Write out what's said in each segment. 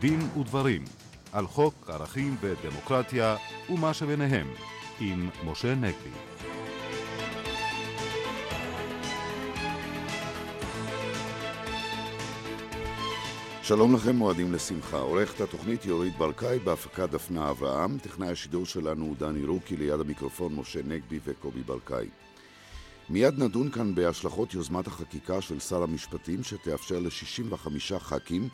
דין ודברים על חוק ערכים ודמוקרטיה ומה שביניהם עם משה נגבי. שלום לכם, מועדים לשמחה. עורכת התוכנית יורית ברקאי בהפקה דפנה אברהם. טכנאי השידור שלנו הוא דני רוקי, ליד המיקרופון משה נגבי וקובי ברקאי. מיד נדון כאן בהשלכות יוזמת החקיקה של שר המשפטים שתאפשר ל-65 ח"כים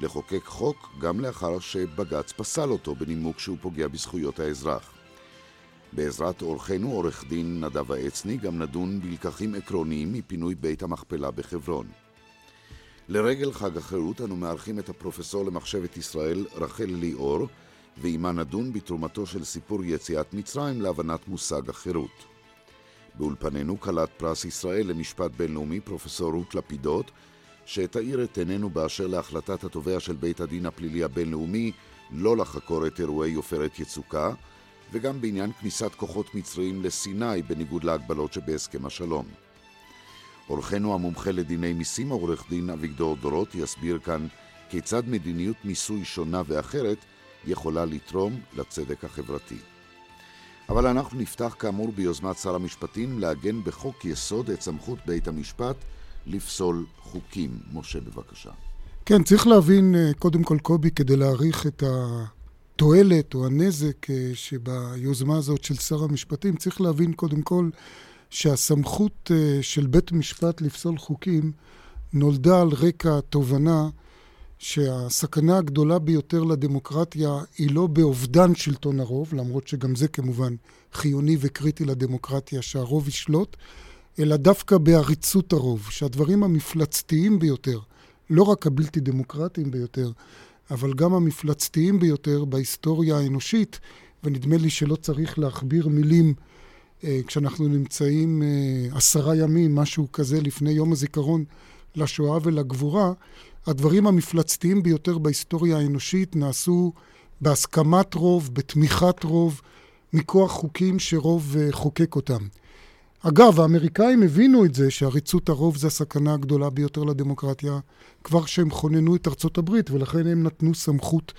לחוקק חוק גם לאחר שבג"ץ פסל אותו בנימוק שהוא פוגע בזכויות האזרח. בעזרת אורחנו עורך דין נדב העצני גם נדון בלקחים עקרוניים מפינוי בית המכפלה בחברון. לרגל חג החירות אנו מארחים את הפרופסור למחשבת ישראל רחל ליאור ועימה נדון בתרומתו של סיפור יציאת מצרים להבנת מושג החירות. באולפנינו כלת פרס ישראל למשפט בינלאומי פרופסור רות לפידות שתאיר את עינינו באשר להחלטת התובע של בית הדין הפלילי הבינלאומי לא לחקור את אירועי עופרת יצוקה וגם בעניין כניסת כוחות מצריים לסיני בניגוד להגבלות שבהסכם השלום. אורחנו המומחה לדיני מיסים, עורך דין אביגדור דורות, יסביר כאן כיצד מדיניות מיסוי שונה ואחרת יכולה לתרום לצדק החברתי. אבל אנחנו נפתח כאמור ביוזמת שר המשפטים לעגן בחוק יסוד את סמכות בית המשפט לפסול חוקים. משה, בבקשה. כן, צריך להבין, אה, קודם כל, קובי, כדי להעריך את התועלת או הנזק אה, שביוזמה הזאת של שר המשפטים, צריך להבין קודם כל שהסמכות אה, של בית משפט לפסול חוקים נולדה על רקע תובנה שהסכנה הגדולה ביותר לדמוקרטיה היא לא באובדן שלטון הרוב, למרות שגם זה כמובן חיוני וקריטי לדמוקרטיה שהרוב ישלוט, אלא דווקא בעריצות הרוב, שהדברים המפלצתיים ביותר, לא רק הבלתי דמוקרטיים ביותר, אבל גם המפלצתיים ביותר בהיסטוריה האנושית, ונדמה לי שלא צריך להכביר מילים אה, כשאנחנו נמצאים אה, עשרה ימים, משהו כזה, לפני יום הזיכרון לשואה ולגבורה, הדברים המפלצתיים ביותר בהיסטוריה האנושית נעשו בהסכמת רוב, בתמיכת רוב, מכוח חוקים שרוב אה, חוקק אותם. אגב, האמריקאים הבינו את זה שעריצות הרוב זה הסכנה הגדולה ביותר לדמוקרטיה, כבר כשהם כוננו את ארצות הברית, ולכן הם נתנו סמכות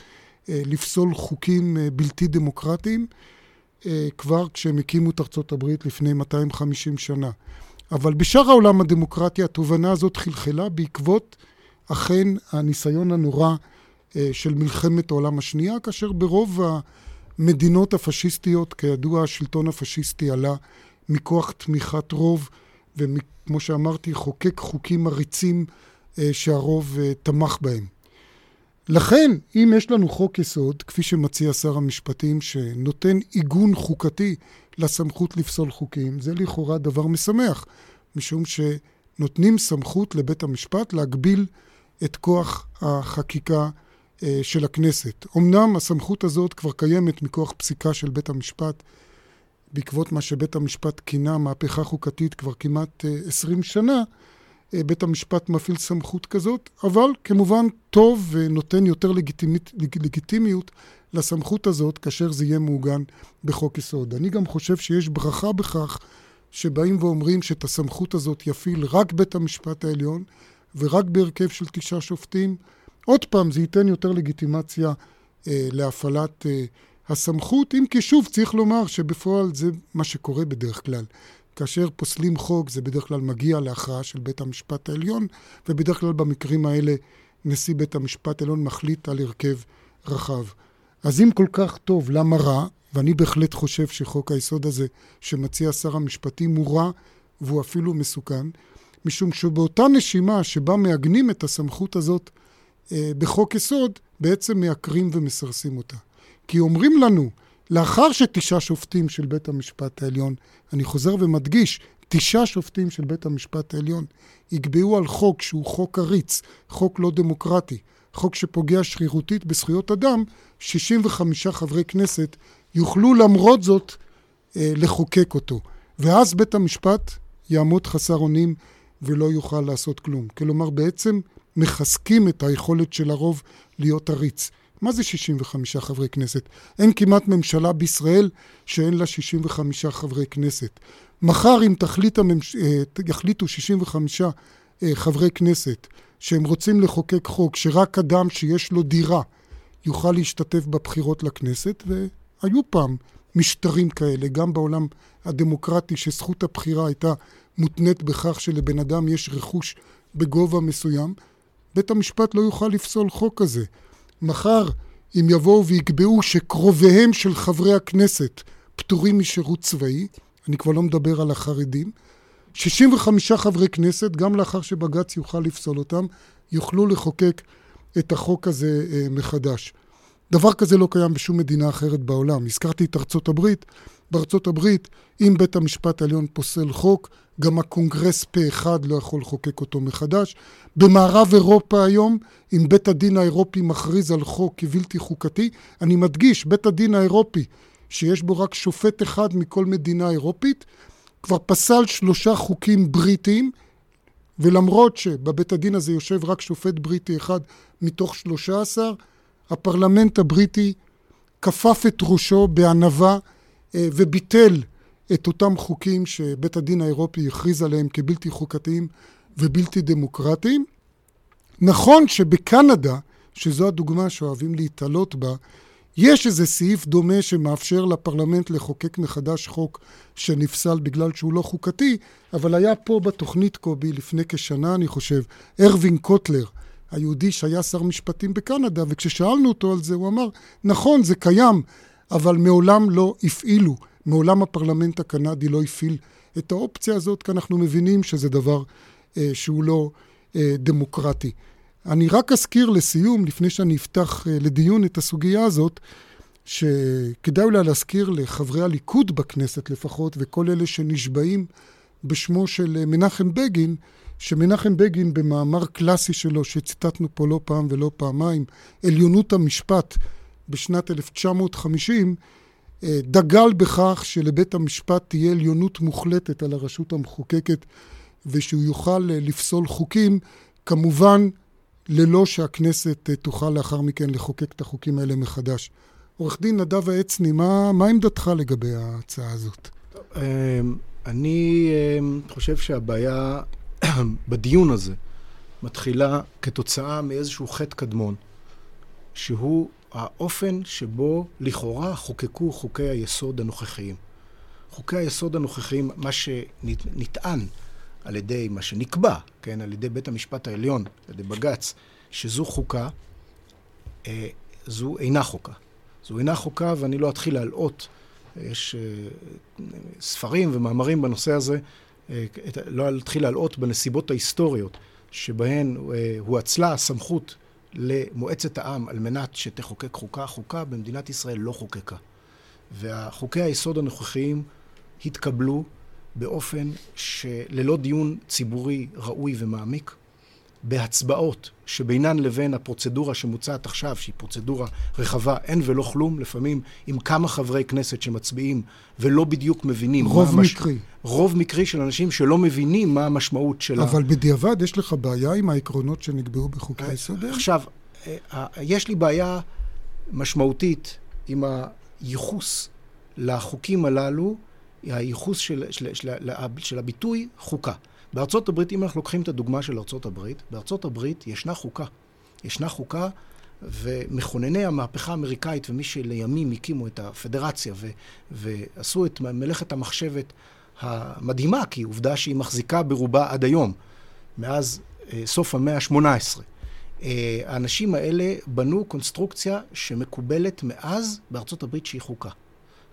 אה, לפסול חוקים אה, בלתי דמוקרטיים, אה, כבר כשהם הקימו את ארצות הברית לפני 250 שנה. אבל בשאר העולם הדמוקרטי התובנה הזאת חלחלה בעקבות אכן הניסיון הנורא אה, של מלחמת העולם השנייה, כאשר ברוב המדינות הפשיסטיות, כידוע, השלטון הפשיסטי עלה מכוח תמיכת רוב, וכמו שאמרתי, חוקק חוקים עריצים אה, שהרוב אה, תמך בהם. לכן, אם יש לנו חוק יסוד, כפי שמציע שר המשפטים, שנותן עיגון חוקתי לסמכות לפסול חוקים, זה לכאורה דבר משמח, משום שנותנים סמכות לבית המשפט להגביל את כוח החקיקה אה, של הכנסת. אמנם הסמכות הזאת כבר קיימת מכוח פסיקה של בית המשפט, בעקבות מה שבית המשפט כינה מהפכה חוקתית כבר כמעט 20 אה, שנה, אה, בית המשפט מפעיל סמכות כזאת, אבל כמובן טוב ונותן יותר לגיטימית, לגיטימיות לסמכות הזאת כאשר זה יהיה מעוגן בחוק יסוד. אני גם חושב שיש ברכה בכך שבאים ואומרים שאת הסמכות הזאת יפעיל רק בית המשפט העליון ורק בהרכב של תשעה שופטים. עוד פעם, זה ייתן יותר לגיטימציה אה, להפעלת אה, הסמכות, אם כי שוב צריך לומר שבפועל זה מה שקורה בדרך כלל. כאשר פוסלים חוק זה בדרך כלל מגיע להכרעה של בית המשפט העליון, ובדרך כלל במקרים האלה נשיא בית המשפט העליון מחליט על הרכב רחב. אז אם כל כך טוב, למה רע? ואני בהחלט חושב שחוק היסוד הזה שמציע שר המשפטים הוא רע והוא אפילו מסוכן, משום שבאותה נשימה שבה מעגנים את הסמכות הזאת אה, בחוק יסוד, בעצם מעקרים ומסרסים אותה. כי אומרים לנו, לאחר שתשעה שופטים של בית המשפט העליון, אני חוזר ומדגיש, תשעה שופטים של בית המשפט העליון יקבעו על חוק שהוא חוק עריץ, חוק לא דמוקרטי, חוק שפוגע שרירותית בזכויות אדם, 65 חברי כנסת יוכלו למרות זאת אה, לחוקק אותו. ואז בית המשפט יעמוד חסר אונים ולא יוכל לעשות כלום. כלומר, בעצם מחזקים את היכולת של הרוב להיות עריץ. מה זה 65 חברי כנסת? אין כמעט ממשלה בישראל שאין לה 65 חברי כנסת. מחר אם תחליט הממש... אה, יחליטו 65 אה, חברי כנסת שהם רוצים לחוקק חוק שרק אדם שיש לו דירה יוכל להשתתף בבחירות לכנסת, והיו פעם משטרים כאלה, גם בעולם הדמוקרטי, שזכות הבחירה הייתה מותנית בכך שלבן אדם יש רכוש בגובה מסוים, בית המשפט לא יוכל לפסול חוק כזה. מחר, אם יבואו ויקבעו שקרוביהם של חברי הכנסת פטורים משירות צבאי, אני כבר לא מדבר על החרדים, 65 חברי כנסת, גם לאחר שבג"ץ יוכל לפסול אותם, יוכלו לחוקק את החוק הזה אה, מחדש. דבר כזה לא קיים בשום מדינה אחרת בעולם. הזכרתי את ארצות הברית. בארצות הברית, אם בית המשפט העליון פוסל חוק, גם הקונגרס פה אחד לא יכול לחוקק אותו מחדש. במערב אירופה היום, אם בית הדין האירופי מכריז על חוק כבלתי חוקתי, אני מדגיש, בית הדין האירופי, שיש בו רק שופט אחד מכל מדינה אירופית, כבר פסל שלושה חוקים בריטיים, ולמרות שבבית הדין הזה יושב רק שופט בריטי אחד מתוך שלושה עשר, הפרלמנט הבריטי כפף את ראשו בענווה וביטל את אותם חוקים שבית הדין האירופי הכריז עליהם כבלתי חוקתיים ובלתי דמוקרטיים. נכון שבקנדה, שזו הדוגמה שאוהבים להתעלות בה, יש איזה סעיף דומה שמאפשר לפרלמנט לחוקק מחדש חוק שנפסל בגלל שהוא לא חוקתי, אבל היה פה בתוכנית קובי לפני כשנה, אני חושב, ארווין קוטלר, היהודי שהיה שר משפטים בקנדה, וכששאלנו אותו על זה, הוא אמר, נכון, זה קיים, אבל מעולם לא הפעילו, מעולם הפרלמנט הקנדי לא הפעיל את האופציה הזאת, כי אנחנו מבינים שזה דבר אה, שהוא לא אה, דמוקרטי. אני רק אזכיר לסיום, לפני שאני אפתח אה, לדיון את הסוגיה הזאת, שכדאי אולי להזכיר לחברי הליכוד בכנסת לפחות, וכל אלה שנשבעים בשמו של אה, מנחם בגין, שמנחם בגין במאמר קלאסי שלו, שציטטנו פה לא פעם ולא פעמיים, עליונות המשפט בשנת 1950, אה, דגל בכך שלבית המשפט תהיה עליונות מוחלטת על הרשות המחוקקת ושהוא יוכל לפסול חוקים, כמובן ללא שהכנסת אה, תוכל לאחר מכן לחוקק את החוקים האלה מחדש. עורך דין נדב העצני, מה, מה עמדתך לגבי ההצעה הזאת? אני חושב שהבעיה בדיון הזה מתחילה כתוצאה מאיזשהו חטא קדמון, שהוא האופן שבו לכאורה חוקקו חוקי היסוד הנוכחיים. חוקי היסוד הנוכחיים, מה שנטען על ידי מה שנקבע, כן, על ידי בית המשפט העליון, על ידי בג"ץ, שזו חוקה, אה, זו אינה חוקה. זו אינה חוקה, ואני לא אתחיל להלאות. יש אה, ספרים ומאמרים בנושא הזה, אה, לא אתחיל להלאות בנסיבות ההיסטוריות שבהן אה, הואצלה הסמכות למועצת העם על מנת שתחוקק חוקה. חוקה במדינת ישראל לא חוקקה. והחוקי היסוד הנוכחיים התקבלו באופן שללא דיון ציבורי ראוי ומעמיק, בהצבעות שבינן לבין הפרוצדורה שמוצעת עכשיו, שהיא פרוצדורה רחבה, אין ולא כלום, לפעמים עם כמה חברי כנסת שמצביעים ולא בדיוק מבינים רוב מה מקרי. המש... רוב מקרי של אנשים שלא מבינים מה המשמעות של אבל ה... בדיעבד יש לך בעיה עם העקרונות שנקבעו בחוקי היסוד? עכשיו, אה, יש לי בעיה משמעותית עם הייחוס לחוקים הללו הייחוס של, של, של, של, של הביטוי חוקה. בארצות הברית, אם אנחנו לוקחים את הדוגמה של ארצות הברית, בארצות הברית ישנה חוקה. ישנה חוקה, ומכונני המהפכה האמריקאית ומי שלימים הקימו את הפדרציה ו, ועשו את מלאכת המחשבת המדהימה, כי עובדה שהיא מחזיקה ברובה עד היום, מאז אה, סוף המאה ה-18. אה, האנשים האלה בנו קונסטרוקציה שמקובלת מאז בארצות הברית שהיא חוקה.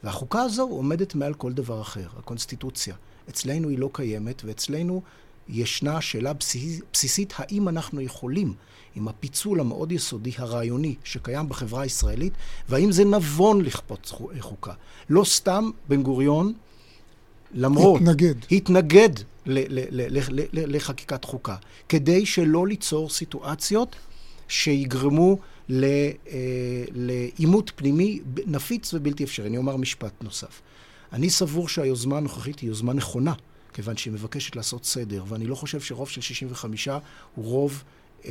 והחוקה הזו עומדת מעל כל דבר אחר, הקונסטיטוציה. אצלנו היא לא קיימת, ואצלנו ישנה שאלה בסיס, בסיסית, האם אנחנו יכולים, עם הפיצול המאוד יסודי, הרעיוני, שקיים בחברה הישראלית, והאם זה נבון לכפות חוקה. לא סתם בן גוריון, למרות... התנגד. התנגד לחקיקת חוקה, כדי שלא ליצור סיטואציות שיגרמו אה, לעימות פנימי נפיץ ובלתי אפשרי. אני אומר משפט נוסף. אני סבור שהיוזמה הנוכחית היא יוזמה נכונה, כיוון שהיא מבקשת לעשות סדר, ואני לא חושב שרוב של 65 הוא רוב אה,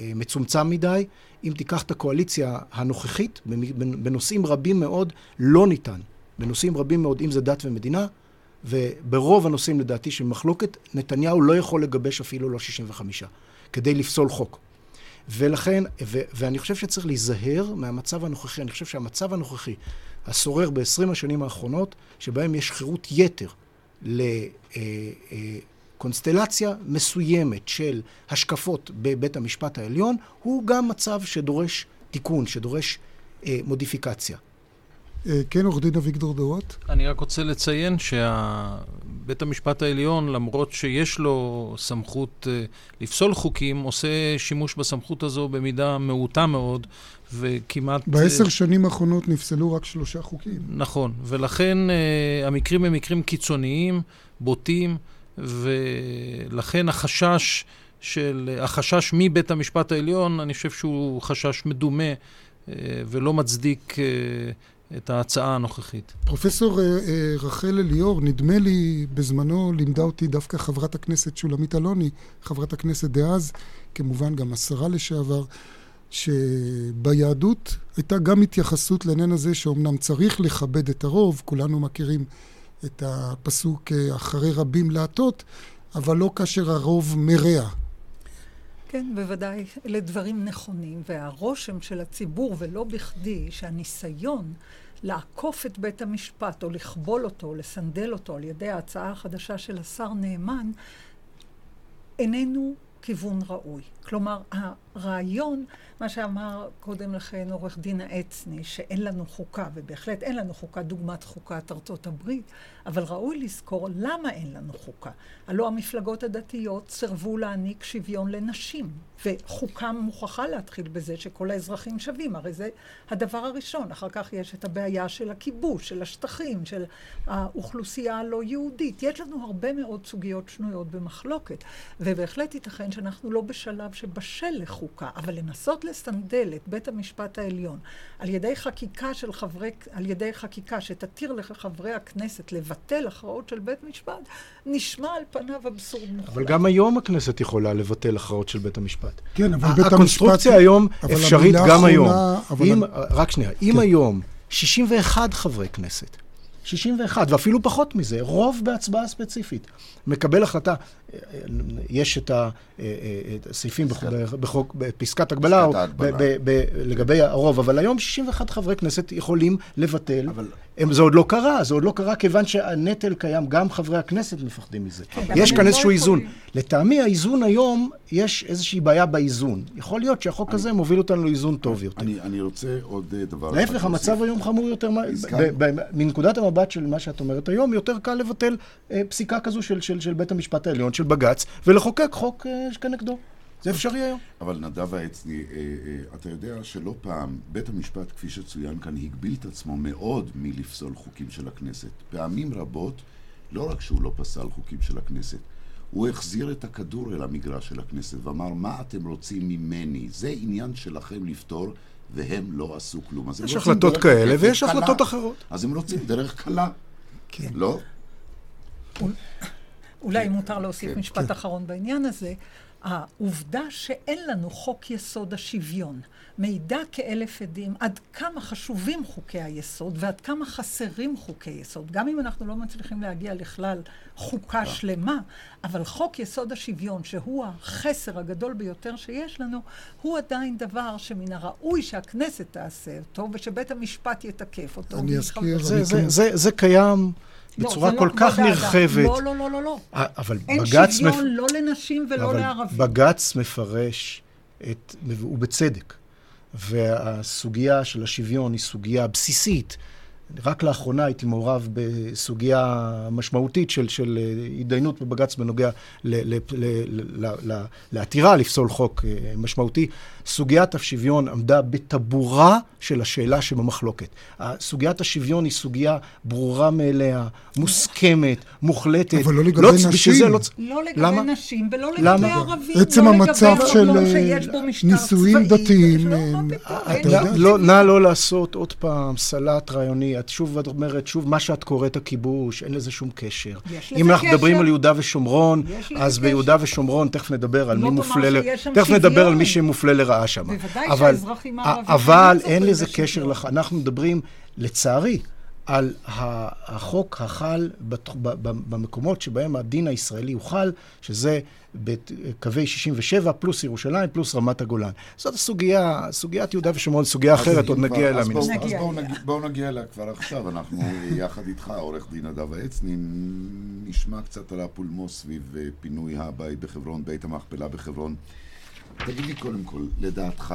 אה, מצומצם מדי. אם תיקח את הקואליציה הנוכחית, בנושאים רבים מאוד לא ניתן. בנושאים רבים מאוד, אם זה דת ומדינה, וברוב הנושאים לדעתי של מחלוקת, נתניהו לא יכול לגבש אפילו לא 65, כדי לפסול חוק. ולכן, ו, ואני חושב שצריך להיזהר מהמצב הנוכחי. אני חושב שהמצב הנוכחי, השורר ב-20 השנים האחרונות, שבהם יש חירות יתר לקונסטלציה מסוימת של השקפות בבית המשפט העליון, הוא גם מצב שדורש תיקון, שדורש אה, מודיפיקציה. אה, כן, עורך דין אביגדור דורות. אני רק רוצה לציין שבית המשפט העליון, למרות שיש לו סמכות אה, לפסול חוקים, עושה שימוש בסמכות הזו במידה מעוטה מאוד, וכמעט... בעשר אה, שנים האחרונות נפסלו רק שלושה חוקים. נכון, ולכן המקרים הם מקרים קיצוניים, בוטים, ולכן החשש של... החשש מבית המשפט העליון, אני חושב שהוא חשש מדומה ולא מצדיק את ההצעה הנוכחית. פרופסור אה, אה, רחל אליאור, נדמה לי בזמנו לימדה אותי דווקא חברת הכנסת שולמית אלוני, חברת הכנסת דאז, כמובן גם השרה לשעבר, שביהדות הייתה גם התייחסות לעניין הזה שאומנם צריך לכבד את הרוב, כולנו מכירים את הפסוק אחרי רבים להטות, אבל לא כאשר הרוב מרע. כן, בוודאי, אלה דברים נכונים, והרושם של הציבור, ולא בכדי, שהניסיון לעקוף את בית המשפט, או לכבול אותו, או לסנדל אותו על ידי ההצעה החדשה של השר נאמן, איננו כיוון ראוי. כלומר, הרעיון, מה שאמר קודם לכן עורך דין העצני, שאין לנו חוקה, ובהחלט אין לנו חוקה דוגמת חוקת ארצות הברית, אבל ראוי לזכור למה אין לנו חוקה. הלא המפלגות הדתיות סירבו להעניק שוויון לנשים, וחוקה מוכרחה להתחיל בזה שכל האזרחים שווים, הרי זה הדבר הראשון. אחר כך יש את הבעיה של הכיבוש, של השטחים, של האוכלוסייה הלא יהודית. יש לנו הרבה מאוד סוגיות שנויות במחלוקת, ובהחלט ייתכן שאנחנו לא בשלב שבשל לחוקה, אבל לנסות לסנדל את בית המשפט העליון על ידי חקיקה של חברי, על ידי חקיקה שתתיר לחברי הכנסת לבטל הכרעות של בית משפט, נשמע על פניו אבסורד מוחלט. אבל גם היום הכנסת יכולה לבטל הכרעות של בית המשפט. כן, אבל בית המשפט... הקונסטרוקציה היום אפשרית גם היום. אם, רק שנייה, אם כן. היום 61 חברי כנסת 61, ואפילו פחות מזה, רוב בהצבעה ספציפית. מקבל החלטה, יש את הסעיפים בחוק, בפסקת הגבלה, לגבי הרוב, אבל היום 61 חברי כנסת יכולים לבטל. הם, זה עוד לא קרה, זה עוד לא קרה כיוון שהנטל קיים, גם חברי הכנסת מפחדים מזה. כן, יש כאן לא איזשהו איזון. לטעמי האיזון היום, יש איזושהי בעיה באיזון. יכול להיות שהחוק הזה מוביל אותנו לאיזון טוב יותר. אני רוצה עוד אה, דבר... להפך, המצב היום חמור יותר. מנקודת המבט של מה שאת אומרת היום, יותר קל לבטל אה, פסיקה כזו של בית המשפט העליון, של בג"ץ, ולחוקק חוק אה, כנגדו. זה אפשרי היום. אבל נדב העצני, אה, אה, אתה יודע שלא פעם בית המשפט, כפי שצוין כאן, הגביל את עצמו מאוד מלפסול חוקים של הכנסת. פעמים רבות, לא רק שהוא לא פסל חוקים של הכנסת, הוא החזיר את הכדור אל המגרש של הכנסת ואמר, מה אתם רוצים ממני? זה עניין שלכם לפתור, והם לא עשו כלום. יש החלטות כאלה ויש החלטות אחרות. אז הם רוצים דרך קלה. כן. לא? אולי מותר להוסיף כן, משפט כן. אחרון בעניין הזה. העובדה שאין לנו חוק יסוד השוויון מעידה כאלף עדים עד כמה חשובים חוקי היסוד ועד כמה חסרים חוקי יסוד. גם אם אנחנו לא מצליחים להגיע לכלל חוקה שלמה, אבל חוק יסוד השוויון, שהוא החסר הגדול ביותר שיש לנו, הוא עדיין דבר שמן הראוי שהכנסת תעשה אותו ושבית המשפט יתקף אותו. אני אזכיר... זה, זה, זה, זה קיים. לא, בצורה לא, כל כך נרחבת. לא, לא, לא, לא, לא. אבל אין בג"ץ... אין שוויון. לא לנשים ולא לערבים. בג"ץ מפרש את... ובצדק. והסוגיה של השוויון היא סוגיה בסיסית. רק לאחרונה הייתי מעורב בסוגיה משמעותית של, של התדיינות בבג"ץ בנוגע לעתירה לפסול חוק אה, משמעותי. סוגיית השוויון עמדה בטבורה של השאלה שבמחלוקת. סוגיית השוויון היא סוגיה ברורה מאליה, מוסכמת, מוחלטת. אבל לא לגבי לא, נשים. לא, לא לגבי למה? נשים ולא לגבי למה? ערבים. עצם לא המצב של אה, נישואים דתיים. לא, נא לא לעשות עוד פעם סלט רעיוני. את שוב אומרת, שוב, מה שאת קוראת הכיבוש, אין לזה שום קשר. יש לזה אם אנחנו מדברים על יהודה ושומרון, אז ביהודה ושומרון, תכף נדבר על מי מופלה, תכף נדבר על מי שמופלה לרעה. שם. בוודאי שהאזרחים הערבים... אבל אין לזה קשר. אנחנו מדברים, לצערי, על החוק החל במקומות שבהם הדין הישראלי הוחל, שזה בקווי 67 פלוס ירושלים פלוס רמת הגולן. זאת הסוגיה, סוגיית יהודה ושומרון, סוגיה אחרת, עוד נגיע אליה מן הסתם. אז בואו נגיע, בוא נגיע אליה כבר עכשיו. אנחנו יחד איתך, עורך דין נדב העצני, נשמע קצת על הפולמוס סביב אה, פינוי הבית בחברון, בית המכפלה בחברון. תגיד לי קודם כל, לדעתך,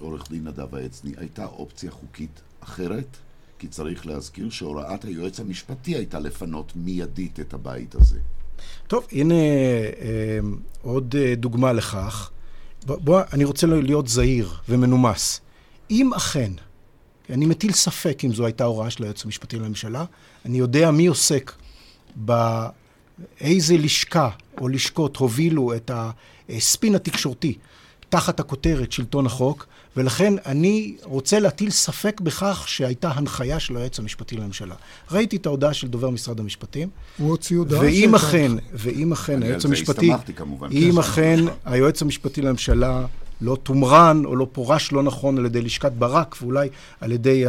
עורך דין נדב העצני, הייתה אופציה חוקית אחרת? כי צריך להזכיר שהוראת היועץ המשפטי הייתה לפנות מיידית את הבית הזה. טוב, הנה אה, עוד אה, דוגמה לכך. בוא, בוא, אני רוצה להיות זהיר ומנומס. אם אכן, אני מטיל ספק אם זו הייתה הוראה של היועץ המשפטי לממשלה, אני יודע מי עוסק באיזה לשכה או לשכות הובילו את הספין התקשורתי תחת הכותרת שלטון החוק, ולכן אני רוצה להטיל ספק בכך שהייתה הנחיה של היועץ המשפטי לממשלה. ראיתי את ההודעה של דובר משרד המשפטים. הוא הוציא הודעה ואם אכן, ואם אכן היועץ המשפטי, אם כן. אכן היועץ המשפטי לממשלה לא תומרן או לא פורש לא נכון על ידי לשכת ברק ואולי על ידי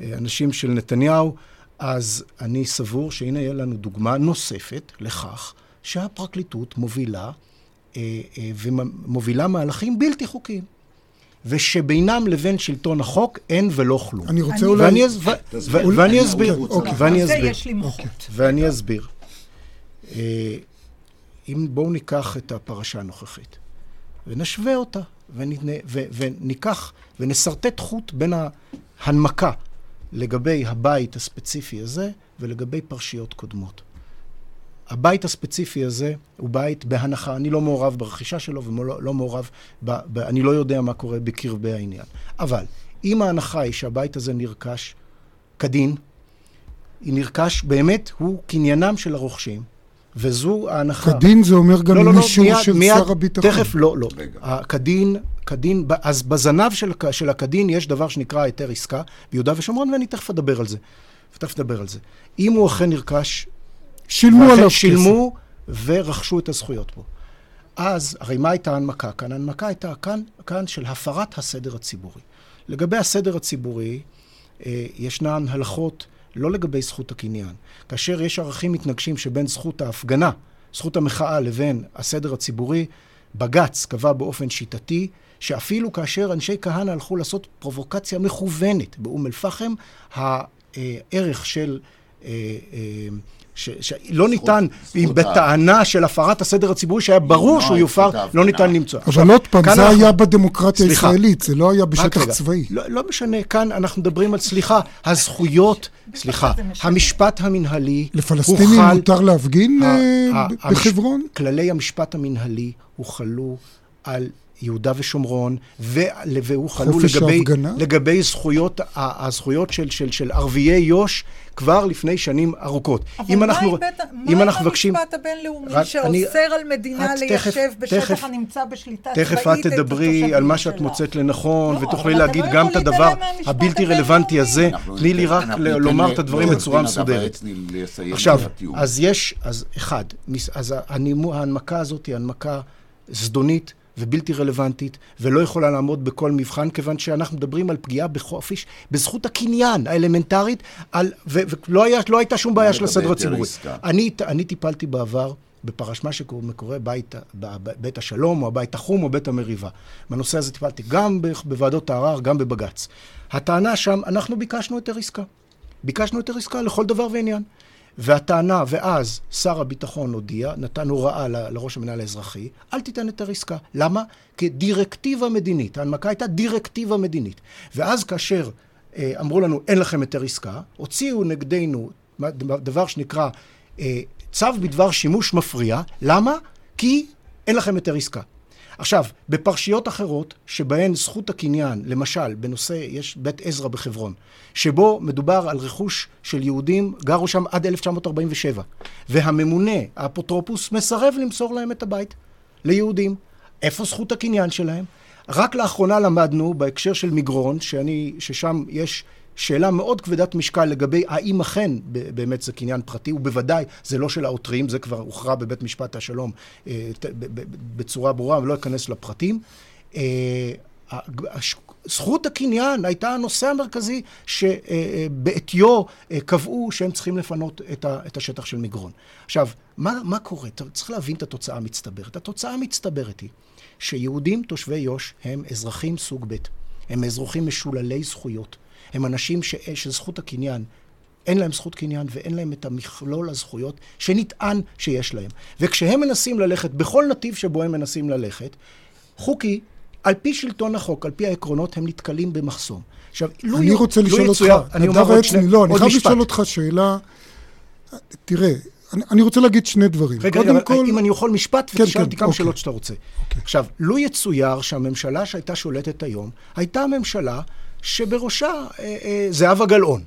האנשים של נתניהו, אז אני סבור שהנה יהיה לנו דוגמה נוספת לכך שהפרקליטות מובילה אה, אה, ומובילה מהלכים בלתי חוקיים. ושבינם לבין שלטון החוק אין ולא כלום. אני רוצה אולי... ואני אסביר. ואני אסביר. ואני אסביר. יש לי מוחות. ואני אסביר. אה, אם בואו ניקח את הפרשה הנוכחית ונשווה אותה, וניקח ונשרטט חוט בין ההנמקה לגבי הבית הספציפי הזה ולגבי פרשיות קודמות. הבית הספציפי הזה הוא בית בהנחה, אני לא מעורב ברכישה שלו ולא לא מעורב, ב, ב, אני לא יודע מה קורה בקרבי העניין. אבל אם ההנחה היא שהבית הזה נרכש כדין, היא נרכש באמת, הוא קניינם של הרוכשים, וזו ההנחה. כדין זה אומר גם לא, לא, לא, אישור מיד, של מיד, שר הביטחון. תכף, לא, לא. רגע. הכדין, כדין, אז בזנב של, של הכדין יש דבר שנקרא היתר עסקה ביהודה ושומרון, ואני תכף אדבר על זה. תכף אדבר על זה. אם הוא אכן נרכש שילמו עליו שילמו ורכשו את הזכויות בו. אז, הרי מה הייתה ההנמקה כאן? ההנמקה הייתה כאן, כאן של הפרת הסדר הציבורי. לגבי הסדר הציבורי, אה, ישנן הלכות לא לגבי זכות הקניין. כאשר יש ערכים מתנגשים שבין זכות ההפגנה, זכות המחאה, לבין הסדר הציבורי, בג"ץ קבע באופן שיטתי שאפילו כאשר אנשי כהנא הלכו לעשות פרובוקציה מכוונת באום אל-פחם, הערך של... אה, אה, שלא ניתן, בטענה של הפרת הסדר הציבורי, שהיה ברור למנוע שהוא יופר, לא ניתן. למצוא. אבל עוד פעם, זה היה בדמוקרטיה. הישראלית, זה לא היה בשטח. צבאי. לא, לא משנה, כאן אנחנו מדברים על, סליחה, הזכויות, סליחה. המשפט המנהלי לפלסטינים מותר להפגין אה, בחברון? כללי המשפט המנהלי הוחלו על יהודה ושומרון, ו- והוחלו חופש לגבי, ההפגנה? לגבי זכויות, הזכויות של, של, של ערביי יו"ש כבר לפני שנים ארוכות. אבל אם מה אנחנו, עם בית- אם מה אנחנו עם מבקשים... המשפט הבינלאומי רק שאוסר אני- על מדינה את ליישב תכף- בשטח תכף- הנמצא בשליטה צבאית תכף את תדברי על מה שאת מוצאת לנכון, לא, ותוכלי להגיד לא גם את הדבר הבלתי. רלוונטי הזה. תני לי רק לומר את הדברים בצורה מסודרת. עכשיו, את. אז יש, אז אחד, אז ההנמקה הזאת היא הנמקה זדונית ובלתי רלוונטית, ולא יכולה לעמוד בכל מבחן, כיוון שאנחנו מדברים על פגיעה בחופש, בזכות הקניין האלמנטרית, על, ו- ולא היה, לא הייתה שום בעיה של הסדר הציבורי. אני, אני טיפלתי בעבר בפרש מה שקורה בית, בית השלום, או הבית החום, או בית המריבה. בנושא הזה טיפלתי גם בוועדות הערר, גם בבג"ץ. הטענה שם, אנחנו ביקשנו היתר עסקה. ביקשנו היתר עסקה לכל דבר ועניין. והטענה, ואז שר הביטחון הודיע, נתן הוראה לראש המנהל האזרחי, אל תיתן היתר עסקה. למה? כדירקטיבה מדינית. ההנמקה הייתה דירקטיבה מדינית. ואז כאשר אה, אמרו לנו, אין לכם היתר עסקה, הוציאו נגדנו דבר שנקרא אה, צו בדבר שימוש מפריע. למה? כי אין לכם היתר עסקה. עכשיו, בפרשיות אחרות, שבהן זכות הקניין, למשל, בנושא, יש בית עזרא בחברון, שבו מדובר על רכוש של יהודים, גרו שם עד 1947, והממונה, האפוטרופוס, מסרב למסור להם את הבית, ליהודים. איפה זכות הקניין שלהם? רק לאחרונה למדנו, בהקשר של מגרון, שאני, ששם יש שאלה מאוד כבדת משקל לגבי האם אכן באמת זה קניין פרטי, ובוודאי זה לא של העותרים, זה כבר הוכרע בבית משפט השלום אה, בצורה ברורה, ולא אכנס לפרטים. אה, זכות הקניין הייתה הנושא המרכזי שבעטיו קבעו שהם צריכים לפנות את השטח של מגרון. עכשיו, מה, מה קורה? צריך להבין את התוצאה המצטברת. התוצאה המצטברת היא שיהודים תושבי יו"ש הם אזרחים סוג ב', הם אזרחים משוללי זכויות, הם אנשים ש... שזכות הקניין אין להם זכות קניין ואין להם את המכלול הזכויות שנטען שיש להם. וכשהם מנסים ללכת בכל נתיב שבו הם מנסים ללכת, חוקי, על פי שלטון החוק, על פי העקרונות, הם נתקלים במחסום. עכשיו, לו אני רוצה לשאול אותך, אני אומר עוד שני, לא, אני חייב לשאול אותך שאלה, תראה, אני, אני רוצה להגיד שני דברים. רגע, רגע, כל... אם אני יכול משפט, כן, ותשאל אותי כן, כמה אוקיי. שאלות שאתה רוצה. אוקיי. עכשיו, לו יצויר שהממשלה שהייתה שולטת היום, הייתה ממשלה שבראשה אה, אה, זהבה גלאון.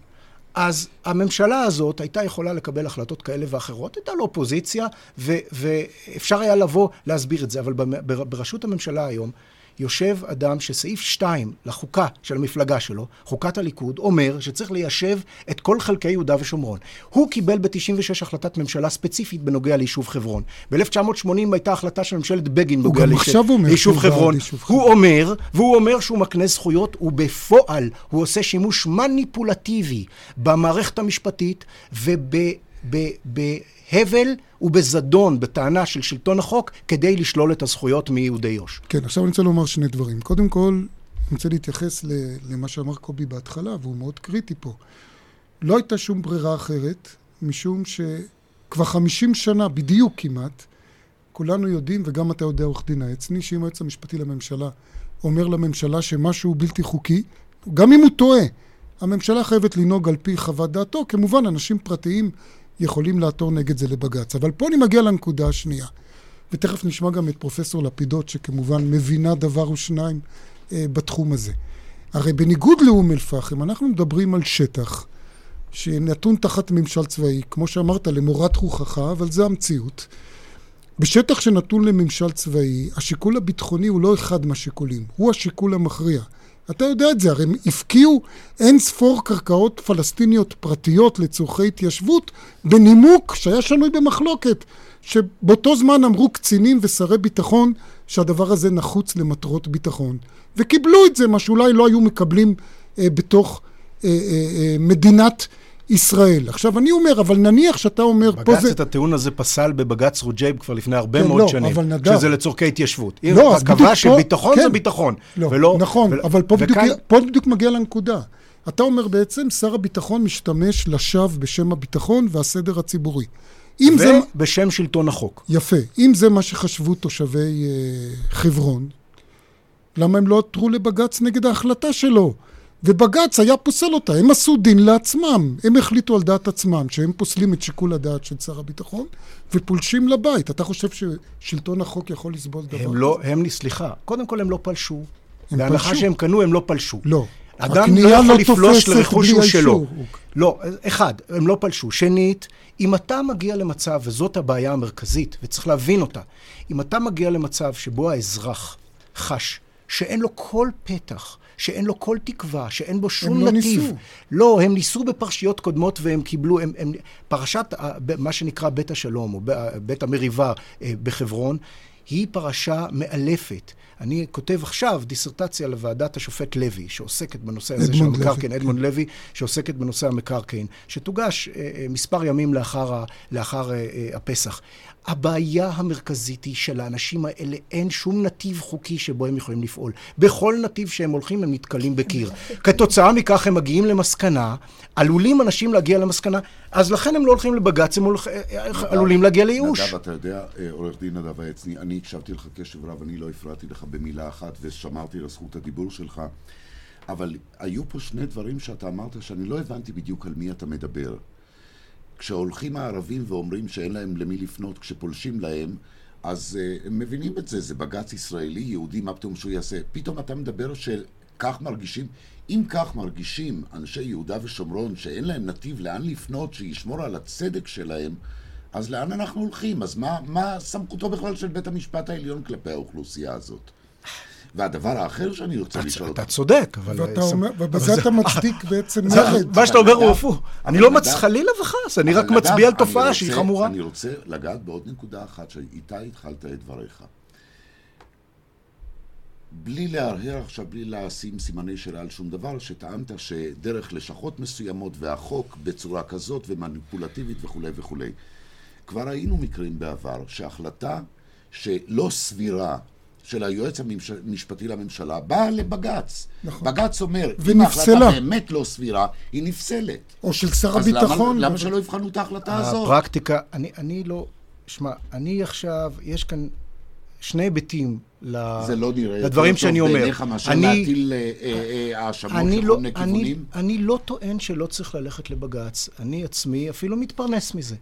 אז הממשלה הזאת הייתה יכולה לקבל החלטות כאלה ואחרות, הייתה לו אופוזיציה, ואפשר היה לבוא להסביר את זה, אבל בראשות הממשלה היום, יושב אדם שסעיף 2 לחוקה של המפלגה שלו, חוקת הליכוד, אומר שצריך ליישב את כל חלקי יהודה ושומרון. הוא קיבל ב-96 החלטת ממשלה ספציפית בנוגע ליישוב חברון. ב-1980 הייתה החלטה של ממשלת בגין בנוגע ליישוב חברון. הוא אומר, והוא אומר שהוא מקנה זכויות, ובפועל הוא עושה שימוש מניפולטיבי במערכת המשפטית וב... בהבל ובזדון, בטענה של שלטון החוק, כדי לשלול את הזכויות מיהודי יו"ש. כן, עכשיו אני רוצה לומר שני דברים. קודם כל, אני רוצה להתייחס למה שאמר קובי בהתחלה, והוא מאוד קריטי פה. לא הייתה שום ברירה אחרת, משום שכבר 50 שנה, בדיוק כמעט, כולנו יודעים, וגם אתה יודע, עורך דין העצני, שאם היועץ המשפטי לממשלה אומר לממשלה שמשהו בלתי חוקי, גם אם הוא טועה, הממשלה חייבת לנהוג על פי חוות דעתו. כמובן, אנשים פרטיים יכולים לעתור נגד זה לבג"ץ. אבל פה אני מגיע לנקודה השנייה, ותכף נשמע גם את פרופסור לפידות, שכמובן מבינה דבר ושניים אה, בתחום הזה. הרי בניגוד לאום אל-פחם, אנחנו מדברים על שטח שנתון תחת ממשל צבאי, כמו שאמרת, למורת רוחך, אבל זה המציאות. בשטח שנתון לממשל צבאי, השיקול הביטחוני הוא לא אחד מהשיקולים, הוא השיקול המכריע. אתה יודע את זה, הרי הם הפקיעו אין ספור קרקעות פלסטיניות פרטיות לצורכי התיישבות בנימוק שהיה שנוי במחלוקת, שבאותו זמן אמרו קצינים ושרי ביטחון שהדבר הזה נחוץ למטרות ביטחון, וקיבלו את זה, מה שאולי לא היו מקבלים אה, בתוך אה, אה, אה, מדינת ישראל. עכשיו אני אומר, אבל נניח שאתה אומר, פה זה... בג"ץ את הטיעון הזה פסל בבג"ץ רוג'ייב כבר לפני הרבה כן, מאוד לא, שנים, אבל נדב... שזה לצורכי התיישבות. לא, אז בדיוק פה... שביטחון כן. זה ביטחון, לא, ולא... נכון, ו... אבל פה, וכאן... בדיוק, פה בדיוק מגיע לנקודה. אתה אומר בעצם, שר הביטחון משתמש לשווא בשם הביטחון והסדר הציבורי. אם זה... ובשם שלטון החוק. יפה. אם זה מה שחשבו תושבי אה, חברון, למה הם לא עתרו לבג"ץ נגד ההחלטה שלו? ובג"ץ היה פוסל אותה, הם עשו דין לעצמם, הם החליטו על דעת עצמם שהם פוסלים את שיקול הדעת של שר הביטחון ופולשים לבית. אתה חושב ששלטון החוק יכול לסבול דבר הם לא, כזה? הם, סליחה, קודם כל הם לא פלשו. בהנחה שהם קנו, הם לא פלשו. לא. אדם לא יכול לא לפלוש לרכוש שהוא שלו. לא, אחד, הם לא פלשו. שנית, אם אתה מגיע למצב, וזאת הבעיה המרכזית, וצריך להבין אותה, אם אתה מגיע למצב שבו האזרח חש שאין לו כל פתח שאין לו כל תקווה, שאין בו שום הם נתיב. לא ניסו. לא, הם ניסו בפרשיות קודמות והם קיבלו, הם, הם, פרשת מה שנקרא בית השלום, או בית המריבה אה, בחברון, היא פרשה מאלפת. אני כותב עכשיו דיסרטציה לוועדת השופט לוי, שעוסקת בנושא הזה של המקרקעין, אדמונד כן. לוי, שעוסקת בנושא המקרקעין, שתוגש אה, אה, מספר ימים לאחר, לאחר אה, אה, הפסח. הבעיה המרכזית היא שלאנשים האלה אין שום נתיב חוקי שבו הם יכולים לפעול. בכל נתיב שהם הולכים הם נתקלים בקיר. כתוצאה מכך הם מגיעים למסקנה, עלולים אנשים להגיע למסקנה, אז לכן הם לא הולכים לבג"ץ, הם הולכ... עלולים להגיע לייאוש. נדב, אתה יודע, אה, עורך דין נדב העצני, אני הקשבתי לך קשב רב, אני לא הפרעתי לך במילה אחת ושמרתי על זכות הדיבור שלך, אבל היו פה שני דברים שאתה אמרת שאני לא הבנתי בדיוק על מי אתה מדבר. כשהולכים הערבים ואומרים שאין להם למי לפנות כשפולשים להם, אז uh, הם מבינים את זה, זה בג"ץ ישראלי, יהודי, מה פתאום שהוא יעשה? פתאום אתה מדבר של כך מרגישים, אם כך מרגישים אנשי יהודה ושומרון שאין להם נתיב לאן לפנות, שישמור על הצדק שלהם, אז לאן אנחנו הולכים? אז מה, מה סמכותו בכלל של בית המשפט העליון כלפי האוכלוסייה הזאת? והדבר האחר שאני רוצה לשאול אותך... אתה צודק, אבל... ובזה אתה מצדיק בעצם מרד. מה שאתה אומר הוא הפוך. אני לא מצ... חלילה וחס, אני רק מצביע על תופעה שהיא חמורה. אני רוצה לגעת בעוד נקודה אחת, שאיתה התחלת את דבריך. בלי להרהר עכשיו, בלי לשים סימני שאלה על שום דבר, שטענת שדרך לשכות מסוימות והחוק בצורה כזאת ומניפולטיבית וכולי וכולי. כבר ראינו מקרים בעבר שהחלטה שלא סבירה של היועץ המשפטי לממשלה באה לבג"ץ. נכון. בג"ץ אומר, אם ההחלטה באמת לא סבירה, היא נפסלת. או של שר הביטחון. למה, למה שלא יבחנו את ההחלטה הזאת? הפרקטיקה, אני, אני לא... שמע, אני עכשיו, יש כאן שני היבטים זה לא נראה לדברים שאני אומר. בעיניך מאשר אני, להטיל אה, אה, אה, האשמות אה, לכל לא, מיני כיוונים? אני, אני לא טוען שלא צריך ללכת לבג"ץ. אני עצמי אפילו מתפרנס מזה.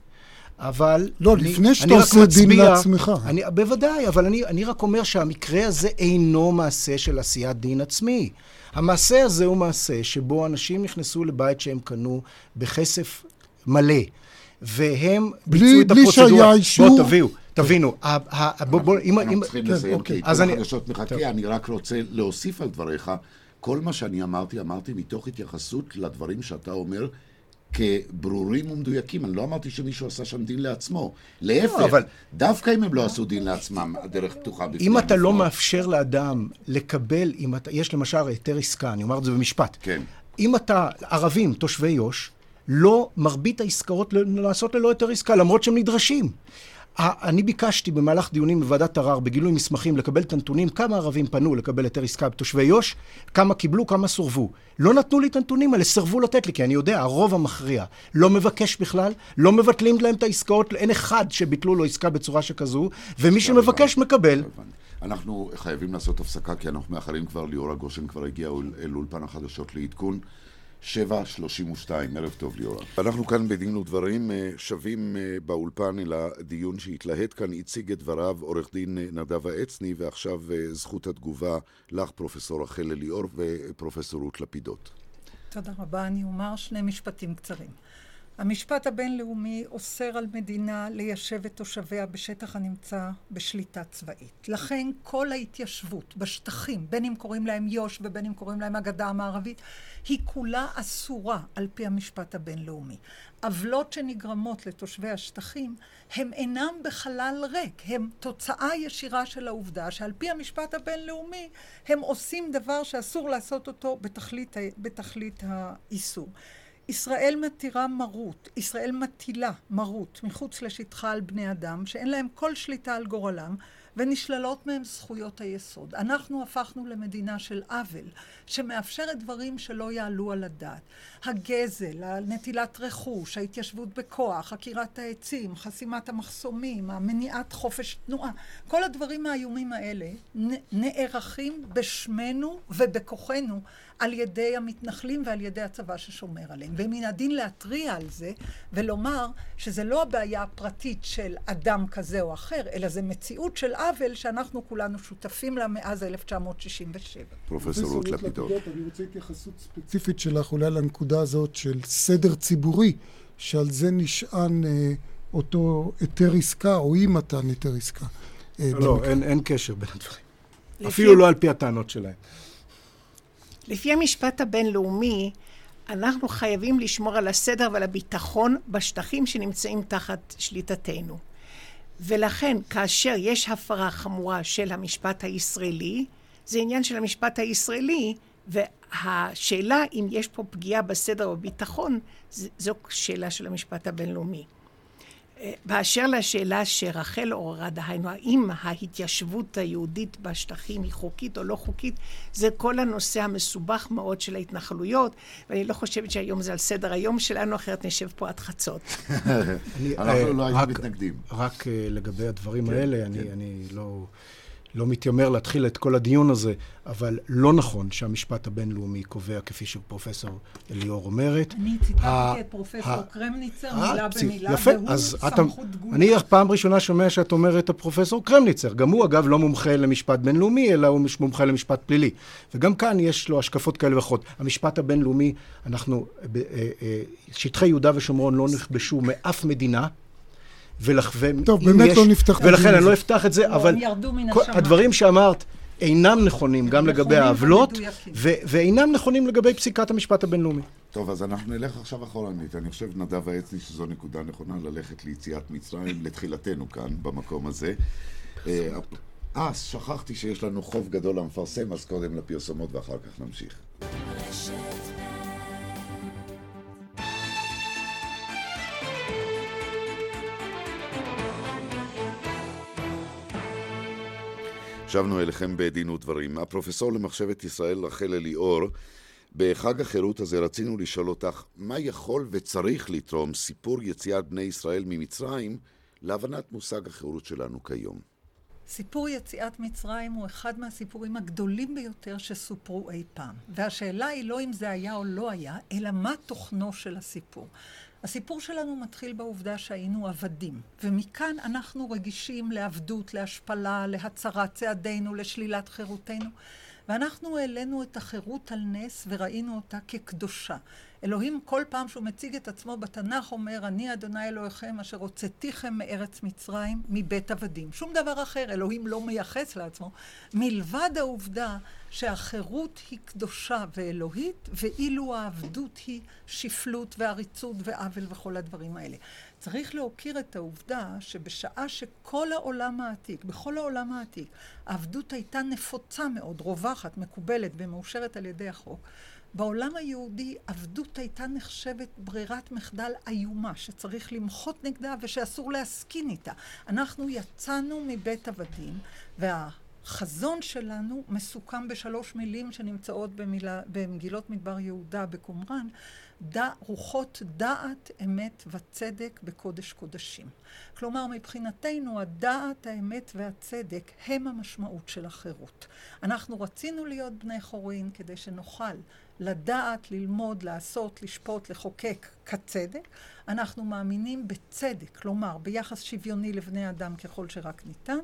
אבל... לא, אני, לפני שאתה עושה דין לעצמך. אני, בוודאי, אבל אני, אני רק אומר שהמקרה הזה אינו מעשה של עשיית דין עצמי. המעשה הזה הוא מעשה שבו אנשים נכנסו לבית שהם קנו בכסף מלא, והם ביצעו את הפרוצדורה. בלי שהיה אישור. בואו, תביאו. תבינו, בוא, בוא, אם... אנחנו צריכים לסיים, כי כל החדשות מחכה, אני רק רוצה להוסיף על דבריך. כל מה שאני אמרתי, אמרתי מתוך התייחסות לדברים שאתה אומר, כברורים ומדויקים. אני לא אמרתי שמישהו עשה שם דין לעצמו. להפך, לא, אבל... דווקא אם הם לא עשו דין לעצמם, הדרך פתוחה בפני אם אתה לא מאפשר לאדם לקבל, אם אתה, יש למשל היתר עסקה, אני אומר את זה במשפט. כן. אם אתה, ערבים, תושבי יו"ש, לא מרבית העסקאות לעשות ללא היתר עסקה, למרות שהם נדרשים. אני ביקשתי במהלך דיונים בוועדת ערר, בגילוי מסמכים, לקבל את הנתונים, כמה ערבים פנו לקבל היתר עסקה בתושבי יו"ש, כמה קיבלו, כמה סורבו. לא נתנו לי את הנתונים האלה, סירבו לתת לי, כי אני יודע, הרוב המכריע לא מבקש בכלל, לא מבטלים להם את העסקאות, אין אחד שביטלו לו עסקה בצורה שכזו, ומי שמבקש מקבל. אנחנו חייבים לעשות הפסקה, כי אנחנו מאחרים כבר, ליאורה גושן כבר הגיעה אל אולפן החדשות לעדכון. 7.32, ערב טוב ליאורה. אנחנו כאן בדין ודברים אה, שווים אה, באולפן אל הדיון שהתלהט כאן, הציג את דבריו עורך דין אה, נדב העצני, ועכשיו זכות התגובה לך, פרופסור רחל אליאור ופרופסור רות לפידות. תודה רבה. אני אומר שני משפטים קצרים. המשפט הבינלאומי אוסר על מדינה ליישב את תושביה בשטח הנמצא בשליטה צבאית. לכן כל ההתיישבות בשטחים, בין אם קוראים להם יו"ש ובין אם קוראים להם הגדה המערבית, היא כולה אסורה על פי המשפט הבינלאומי. עוולות שנגרמות לתושבי השטחים הם אינם בחלל ריק, הם תוצאה ישירה של העובדה שעל פי המשפט הבינלאומי הם עושים דבר שאסור לעשות אותו בתכלית, בתכלית האיסור. ישראל מתירה מרות, ישראל מטילה מרות מחוץ לשטחה על בני אדם שאין להם כל שליטה על גורלם ונשללות מהם זכויות היסוד. אנחנו הפכנו למדינה של עוול, שמאפשרת דברים שלא יעלו על הדעת. הגזל, נטילת רכוש, ההתיישבות בכוח, עקירת העצים, חסימת המחסומים, המניעת חופש תנועה, כל הדברים האיומים האלה נערכים בשמנו ובכוחנו על ידי המתנחלים ועל ידי הצבא ששומר עליהם. ומן הדין להתריע על זה ולומר שזה לא הבעיה הפרטית של אדם כזה או אחר, אלא זה מציאות של עוול שאנחנו כולנו שותפים לה מאז 1967. פרופסור רות לפידות. אני רוצה התייחסות ספציפית שלך אולי לנקודה הזאת של סדר ציבורי, שעל זה נשען אה, אותו היתר עסקה או אי מתן היתר עסקה. אה, לא, אין, אין קשר בין הדברים. אפילו לא על פי הטענות שלהם. לפי המשפט הבינלאומי, אנחנו חייבים לשמור על הסדר ועל הביטחון בשטחים שנמצאים תחת שליטתנו. ולכן, כאשר יש הפרה חמורה של המשפט הישראלי, זה עניין של המשפט הישראלי, והשאלה אם יש פה פגיעה בסדר ובביטחון, זו שאלה של המשפט הבינלאומי. באשר לשאלה שרחל עוררה, דהיינו, האם ההתיישבות היהודית בשטחים היא חוקית או לא חוקית, זה כל הנושא המסובך מאוד של ההתנחלויות, ואני לא חושבת שהיום זה על סדר היום שלנו, אחרת נשב פה עד חצות. אנחנו לא היינו מתנגדים. רק אה, לגבי הדברים כן, האלה, כן. אני לא... לא מתיימר להתחיל את כל הדיון הזה, אבל לא נכון שהמשפט הבינלאומי קובע, כפי שפרופסור אליאור אומרת. אני ציטטתי את פרופסור קרמניצר מילה במילה, והוא סמכות דגולה. אני פעם ראשונה שומע שאת אומרת הפרופסור קרמניצר. גם הוא, אגב, לא מומחה למשפט בינלאומי, אלא הוא מומחה למשפט פלילי. וגם כאן יש לו השקפות כאלה ואחרות. המשפט הבינלאומי, אנחנו, אה, אה, שטחי יהודה ושומרון לא נכבשו מאף מדינה. ולכ... טוב, באמת יש, לא נפתח את זה. ולכן אני לא אפתח את זה, לא, אבל כל, הדברים שאמרת אינם נכונים גם לגבי העוולות, ואינם נכונים לגבי פסיקת המשפט הבינלאומי. טוב, אז אנחנו נלך עכשיו אחורנית. אני חושב, נדב העצני, שזו נקודה נכונה ללכת ליציאת מצרים, לתחילתנו כאן, במקום הזה. אה, אה, שכחתי שיש לנו חוב גדול למפרסם, אז קודם לפרסומות ואחר כך נמשיך. שבנו אליכם בדין ודברים. הפרופסור למחשבת ישראל רחל אליאור, בחג החירות הזה רצינו לשאול אותך, מה יכול וצריך לתרום סיפור יציאת בני ישראל ממצרים להבנת מושג החירות שלנו כיום? סיפור יציאת מצרים הוא אחד מהסיפורים הגדולים ביותר שסופרו אי פעם. והשאלה היא לא אם זה היה או לא היה, אלא מה תוכנו של הסיפור. הסיפור שלנו מתחיל בעובדה שהיינו עבדים, ומכאן אנחנו רגישים לעבדות, להשפלה, להצרת צעדינו, לשלילת חירותנו. ואנחנו העלינו את החירות על נס וראינו אותה כקדושה. אלוהים כל פעם שהוא מציג את עצמו בתנ"ך אומר, אני אדוני אלוהיכם אשר הוצאתיכם מארץ מצרים מבית עבדים. שום דבר אחר אלוהים לא מייחס לעצמו, מלבד העובדה שהחירות היא קדושה ואלוהית, ואילו העבדות היא שפלות ועריצות ועוול וכל הדברים האלה. צריך להוקיר את העובדה שבשעה שכל העולם העתיק, בכל העולם העתיק, העבדות הייתה נפוצה מאוד, רווחת, מקובלת ומאושרת על ידי החוק, בעולם היהודי עבדות הייתה נחשבת ברירת מחדל איומה, שצריך למחות נגדה ושאסור להסכין איתה. אנחנו יצאנו מבית עבדים, והחזון שלנו מסוכם בשלוש מילים שנמצאות במילה, במגילות מדבר יהודה בקומראן, דע, רוחות דעת, אמת וצדק בקודש קודשים. כלומר, מבחינתנו הדעת, האמת והצדק הם המשמעות של החירות. אנחנו רצינו להיות בני חורין כדי שנוכל לדעת, ללמוד, לעשות, לשפוט, לחוקק כצדק. אנחנו מאמינים בצדק, כלומר ביחס שוויוני לבני אדם ככל שרק ניתן.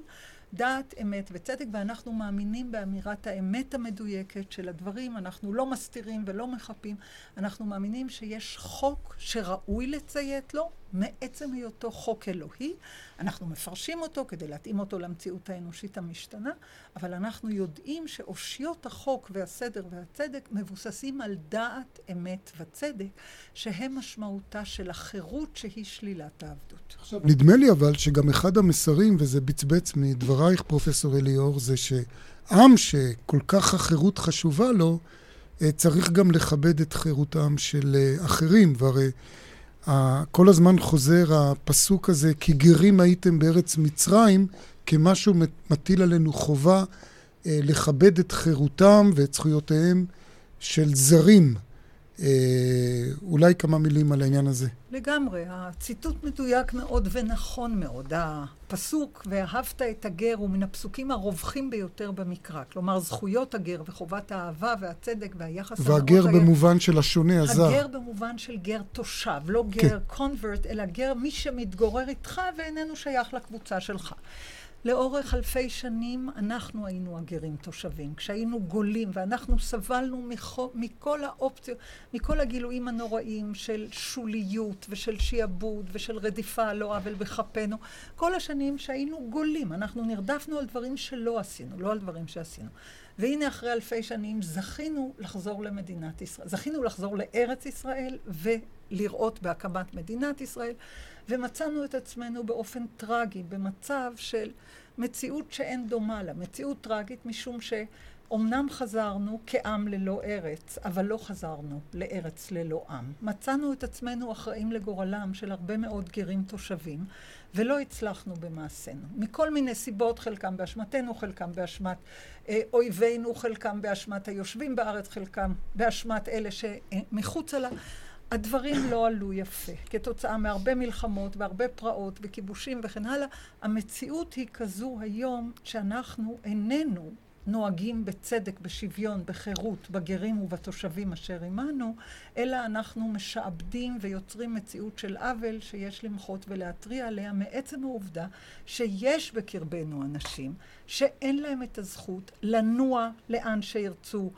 דעת, אמת וצדק, ואנחנו מאמינים באמירת האמת המדויקת של הדברים, אנחנו לא מסתירים ולא מחפים, אנחנו מאמינים שיש חוק שראוי לציית לו, מעצם היותו חוק אלוהי. אנחנו מפרשים אותו כדי להתאים אותו למציאות האנושית המשתנה, אבל אנחנו יודעים שאושיות החוק והסדר והצדק מבוססים על דעת, אמת וצדק, שהם משמעותה של החירות שהיא שלילת העבדות. עכשיו, נדמה לי אבל שגם אחד המסרים, וזה בצבץ מדברייך, פרופסור אליאור, זה שעם שכל כך החירות חשובה לו, אה, צריך גם לכבד את חירותם של אה, אחרים, והרי כל הזמן חוזר הפסוק הזה, כי גרים הייתם בארץ מצרים, כמשהו מטיל עלינו חובה אה, לכבד את חירותם ואת זכויותיהם של זרים. אה, אולי כמה מילים על העניין הזה. לגמרי. הציטוט מדויק מאוד ונכון מאוד. הפסוק, ואהבת את הגר, הוא מן הפסוקים הרווחים ביותר במקרא. כלומר, זכויות הגר וחובת האהבה והצדק והיחס והגר במובן של השונה, הזר. הגר במובן של גר תושב, לא גר קונברט, כן. אלא גר מי שמתגורר איתך ואיננו שייך לקבוצה שלך. לאורך אלפי שנים אנחנו היינו הגרים תושבים, כשהיינו גולים, ואנחנו סבלנו מכל, מכל האופציות, מכל הגילויים הנוראים של שוליות ושל שיעבוד ושל רדיפה על לא עוול בכפינו. כל השנים שהיינו גולים, אנחנו נרדפנו על דברים שלא עשינו, לא על דברים שעשינו. והנה אחרי אלפי שנים זכינו לחזור למדינת ישראל, זכינו לחזור לארץ ישראל ולראות בהקמת מדינת ישראל. ומצאנו את עצמנו באופן טרגי, במצב של מציאות שאין דומה לה, מציאות טרגית משום שאומנם חזרנו כעם ללא ארץ, אבל לא חזרנו לארץ ללא עם. מצאנו את עצמנו אחראים לגורלם של הרבה מאוד גרים תושבים, ולא הצלחנו במעשינו. מכל מיני סיבות, חלקם באשמתנו, חלקם באשמת אה, אויבינו, חלקם באשמת היושבים בארץ, חלקם באשמת אלה שמחוצה לה. הדברים לא עלו יפה. כתוצאה מהרבה מלחמות והרבה פרעות וכיבושים וכן הלאה, המציאות היא כזו היום שאנחנו איננו נוהגים בצדק, בשוויון, בחירות, בגרים ובתושבים אשר עמנו, אלא אנחנו משעבדים ויוצרים מציאות של עוול שיש למחות ולהתריע עליה מעצם העובדה שיש בקרבנו אנשים שאין להם את הזכות לנוע לאן שירצו,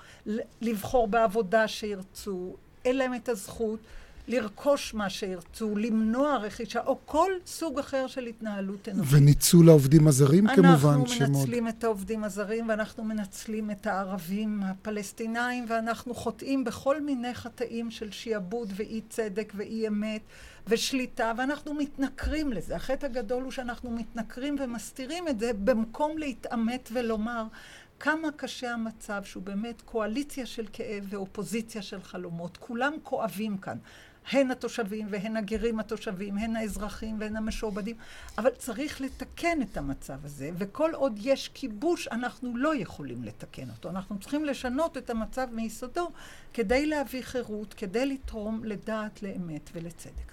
לבחור בעבודה שירצו, אין להם את הזכות לרכוש מה שירצו, למנוע רכישה, או כל סוג אחר של התנהלות אנושית. וניצול העובדים הזרים כמובן, אנחנו. מנצלים את העובדים הזרים, ואנחנו מנצלים את הערבים הפלסטינאים, ואנחנו חוטאים בכל מיני חטאים של שיעבוד ואי צדק ואי אמת ושליטה, ואנחנו מתנכרים לזה. החטא הגדול הוא שאנחנו מתנכרים ומסתירים את זה במקום להתעמת ולומר כמה קשה המצב שהוא באמת קואליציה של כאב ואופוזיציה של חלומות. כולם כואבים כאן. הן התושבים והן הגרים התושבים, הן האזרחים והן המשועבדים, אבל צריך לתקן את המצב הזה, וכל עוד יש כיבוש, אנחנו לא יכולים לתקן אותו. אנחנו צריכים לשנות את המצב מיסודו כדי להביא חירות, כדי לתרום לדעת, לאמת ולצדק.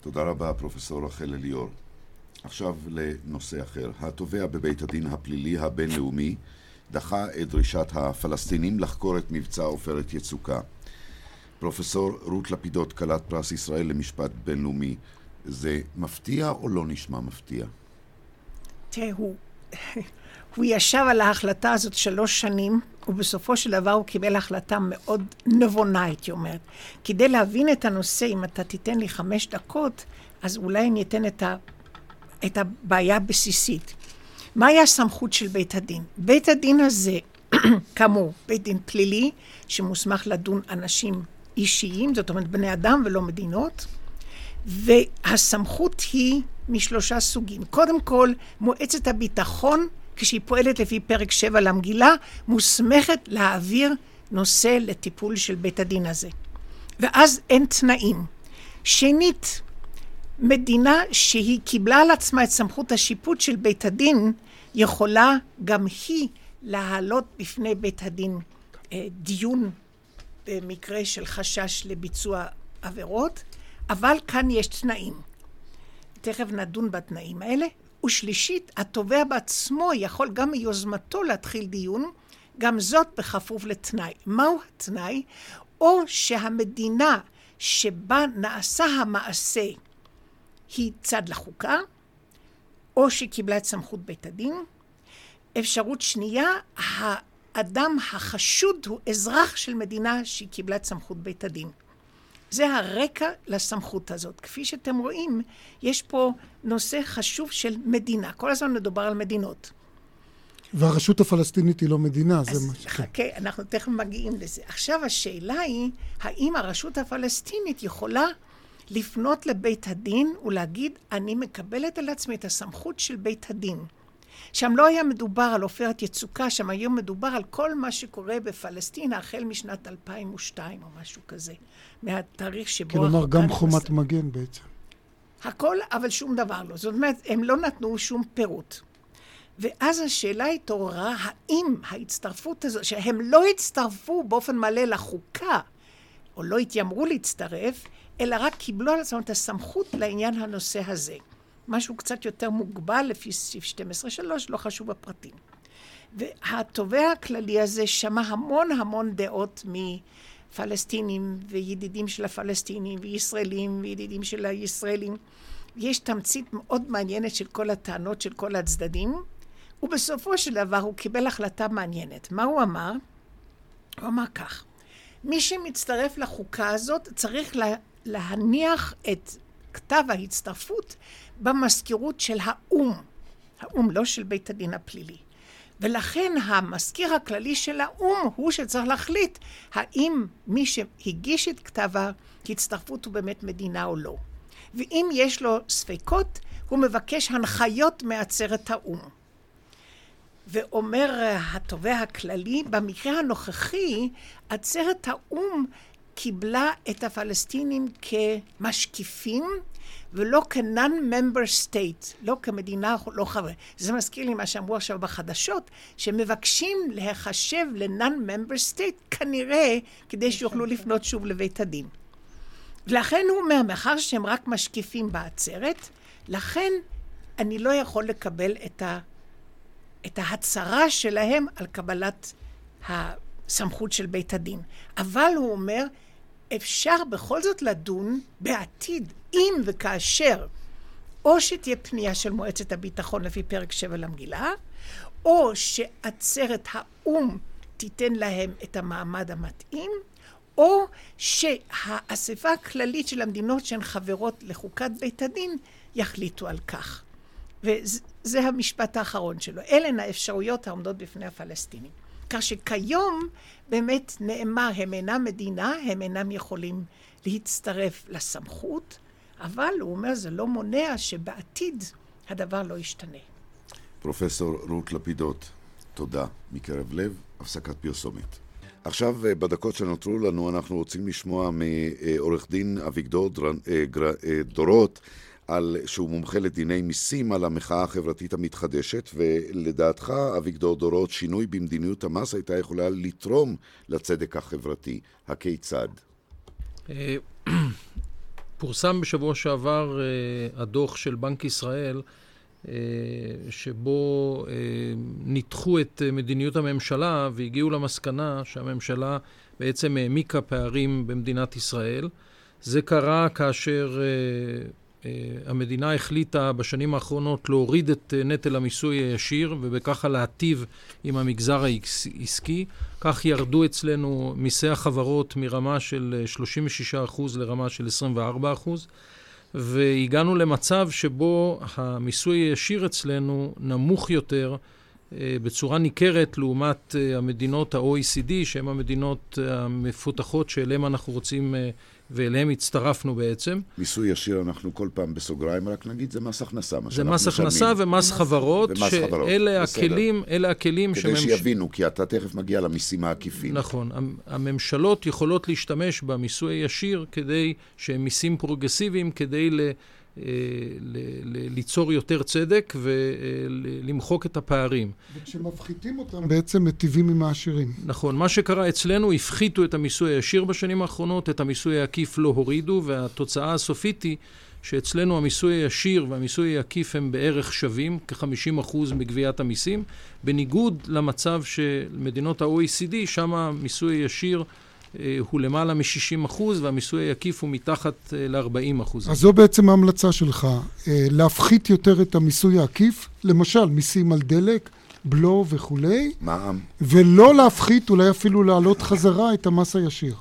תודה רבה, פרופסור רחל אליאור. עכשיו לנושא אחר. התובע בבית הדין הפלילי הבינלאומי דחה את דרישת הפלסטינים לחקור את מבצע עופרת יצוקה. פרופסור רות לפידות, כלת פרס ישראל למשפט בינלאומי, זה מפתיע או לא נשמע מפתיע? תראה, הוא, ישב על ההחלטה הזאת שלוש שנים, ובסופו של דבר הוא קיבל החלטה מאוד נבונה, הייתי אומרת. כדי להבין את הנושא, אם אתה תיתן לי חמש דקות, אז אולי אני אתן את, ה, את הבעיה הבסיסית. מהי הסמכות של בית הדין? בית הדין הזה, כאמור, בית דין פלילי, שמוסמך לדון אנשים אישיים, זאת אומרת בני אדם ולא מדינות, והסמכות היא משלושה סוגים. קודם כל, מועצת הביטחון, כשהיא פועלת לפי פרק 7 למגילה, מוסמכת להעביר נושא לטיפול של בית הדין הזה. ואז אין תנאים. שנית, מדינה שהיא קיבלה על עצמה את סמכות השיפוט של בית הדין, יכולה גם היא להעלות בפני בית הדין אה, דיון במקרה של חשש לביצוע עבירות, אבל כאן יש תנאים. תכף נדון בתנאים האלה. ושלישית, התובע בעצמו יכול גם מיוזמתו להתחיל דיון, גם זאת בכפוף לתנאי. מהו התנאי? או שהמדינה שבה נעשה המעשה היא צד לחוקה, או שקיבלה את סמכות בית הדין. אפשרות שנייה, האדם החשוד הוא אזרח של מדינה שהיא קיבלה את סמכות בית הדין. זה הרקע לסמכות הזאת. כפי שאתם רואים, יש פה נושא חשוב של מדינה. כל הזמן מדובר על מדינות. והרשות הפלסטינית היא לא מדינה, זה אז מה ש... חכה, אנחנו תכף מגיעים לזה. עכשיו השאלה היא, האם הרשות הפלסטינית יכולה לפנות לבית הדין ולהגיד, אני מקבלת על עצמי את הסמכות של בית הדין. שם לא היה מדובר על עופרת יצוקה, שם היום מדובר על כל מה שקורה בפלסטינה החל משנת 2002 או משהו כזה, מהתאריך שבו... כלומר, גם חומת נכנסה. מגן בעצם. הכל, אבל שום דבר לא. זאת אומרת, הם לא נתנו שום פירוט. ואז השאלה התעוררה, האם ההצטרפות הזו, שהם לא הצטרפו באופן מלא לחוקה, או לא התיימרו להצטרף, אלא רק קיבלו על עצמם את הסמכות לעניין הנושא הזה. משהו קצת יותר מוגבל לפי סעיף 12.3, לא חשוב הפרטים. והתובע הכללי הזה שמע המון המון דעות מפלסטינים וידידים של הפלסטינים וישראלים וידידים של הישראלים. יש תמצית מאוד מעניינת של כל הטענות של כל הצדדים, ובסופו של דבר הוא קיבל החלטה מעניינת. מה הוא אמר? הוא אמר כך: מי שמצטרף לחוקה הזאת צריך להניח את כתב ההצטרפות במזכירות של האו"ם. האו"ם, לא של בית הדין הפלילי. ולכן המזכיר הכללי של האו"ם הוא שצריך להחליט האם מי שהגיש את כתב ההצטרפות הוא באמת מדינה או לא. ואם יש לו ספקות, הוא מבקש הנחיות מעצרת האו"ם. ואומר התובע הכללי, במקרה הנוכחי, עצרת האו"ם קיבלה את הפלסטינים כמשקיפים ולא כ-non-member state, לא כמדינה לא חבר. זה מזכיר לי מה שאמרו עכשיו בחדשות, שמבקשים להיחשב ל-non-member state כנראה כדי שיוכלו לפנות שוב לבית הדין. ולכן הוא אומר, מאחר שהם רק משקיפים בעצרת, לכן אני לא יכול לקבל את, ה, את ההצהרה שלהם על קבלת הסמכות של בית הדין. אבל הוא אומר, אפשר בכל זאת לדון בעתיד, אם וכאשר, או שתהיה פנייה של מועצת הביטחון לפי פרק 7 למגילה, או שעצרת האו"ם תיתן להם את המעמד המתאים, או שהאספה הכללית של המדינות שהן חברות לחוקת בית הדין יחליטו על כך. וזה המשפט האחרון שלו. אלה הן האפשרויות העומדות בפני הפלסטינים. כך שכיום באמת נאמר, הם אינם מדינה, הם אינם יכולים להצטרף לסמכות, אבל הוא אומר, זה לא מונע שבעתיד הדבר לא ישתנה. פרופסור רות לפידות, תודה מקרב לב, הפסקת פרסומת. עכשיו, אה, בדקות שנותרו לנו, אנחנו רוצים לשמוע מעורך דין אביגדור אה, אה, דורות, על, שהוא מומחה לדיני מיסים, על המחאה החברתית המתחדשת, ולדעתך, אביגדור דורות, שינוי במדיניות המס הייתה יכולה לתרום לצדק החברתי. הכיצד? פורסם בשבוע שעבר הדוח של בנק ישראל, אה, שבו אה, ניתחו את מדיניות הממשלה והגיעו למסקנה שהממשלה בעצם העמיקה פערים במדינת ישראל. זה קרה כאשר אה, המדינה החליטה בשנים האחרונות להוריד את נטל המיסוי הישיר ובככה להטיב עם המגזר העסקי. כך ירדו אצלנו מיסי החברות מרמה של 36% לרמה של 24%. והגענו למצב שבו המיסוי הישיר אצלנו נמוך יותר אה, בצורה ניכרת לעומת אה, המדינות ה-OECD, שהן המדינות המפותחות שאליהן אנחנו רוצים אה, ואליהם הצטרפנו בעצם. מיסוי ישיר, אנחנו כל פעם בסוגריים רק נגיד, זה מס הכנסה, מה זה מס הכנסה ומס חברות, שאלה הכלים, אלה הכלים כדי שממש... שיבינו, כי אתה תכף מגיע למיסים העקיפים. נכון. הממשלות יכולות להשתמש במיסוי הישיר כדי, שהם מיסים פרוגרסיביים, כדי ל... אה, ליצור יותר צדק ולמחוק את הפערים. וכשמפחיתים אותם בעצם מטיבים עם העשירים. נכון. מה שקרה אצלנו, הפחיתו את המיסוי הישיר בשנים האחרונות, את המיסוי העקיף לא הורידו, והתוצאה הסופית היא שאצלנו המיסוי הישיר והמיסוי העקיף הם בערך שווים, כ-50% מגביית המיסים, בניגוד למצב של מדינות ה-OECD, שם המיסוי הישיר אה, הוא למעלה מ-60 אחוז, והמיסוי העקיף הוא מתחת אה, ל-40 אחוז. אז זו בעצם ההמלצה שלך, אה, להפחית יותר את המיסוי העקיף, למשל מיסים על דלק, בלו וכולי, מע"מ, ולא להפחית, אולי אפילו להעלות חזרה את המס הישיר.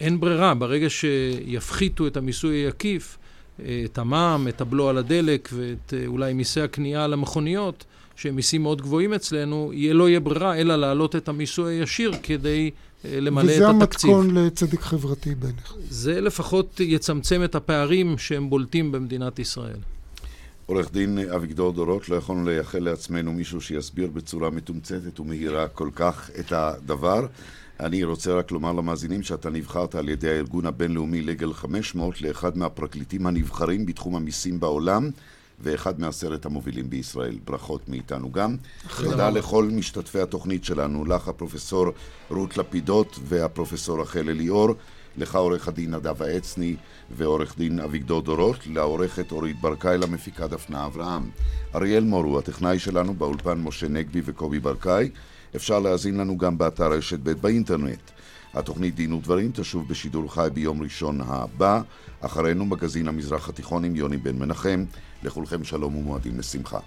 אין ברירה, ברגע שיפחיתו את המיסוי העקיף, את המע"מ, את הבלו על הדלק ואת אולי מיסי הקנייה על המכוניות, שהם מיסים מאוד גבוהים אצלנו, יהיה, לא יהיה ברירה אלא להעלות את המיסוי הישיר כדי אה, למלא את התקציב. וזה המתכון לצדק חברתי בעיניך. זה לפחות יצמצם את הפערים שהם בולטים במדינת ישראל. עורך דין אביגדור דורות, לא יכולנו לייחל לעצמנו מישהו שיסביר בצורה מתומצתת ומהירה כל כך את הדבר. אני רוצה רק לומר למאזינים שאתה נבחרת על ידי הארגון הבינלאומי לגל 500 לאחד מהפרקליטים הנבחרים בתחום המיסים בעולם. ואחד מעשרת המובילים בישראל. ברכות מאיתנו גם. תודה לכל משתתפי התוכנית שלנו, לך הפרופסור רות לפידות והפרופסור רחל אליאור, לך עורך הדין נדב העצני ועורך דין אביגדור דורות, לעורכת אורית ברקאי, למפיקה דפנה אברהם. אריאל מור הוא הטכנאי שלנו, באולפן משה נגבי וקובי ברקאי. אפשר להאזין לנו גם באתר רשת ב' באינטרנט. התוכנית דין ודברים תשוב בשידור חי ביום ראשון הבא, אחרינו מגזין המזרח התיכון עם יוני בן מנחם. לכולכם שלום ומועדים לשמחה.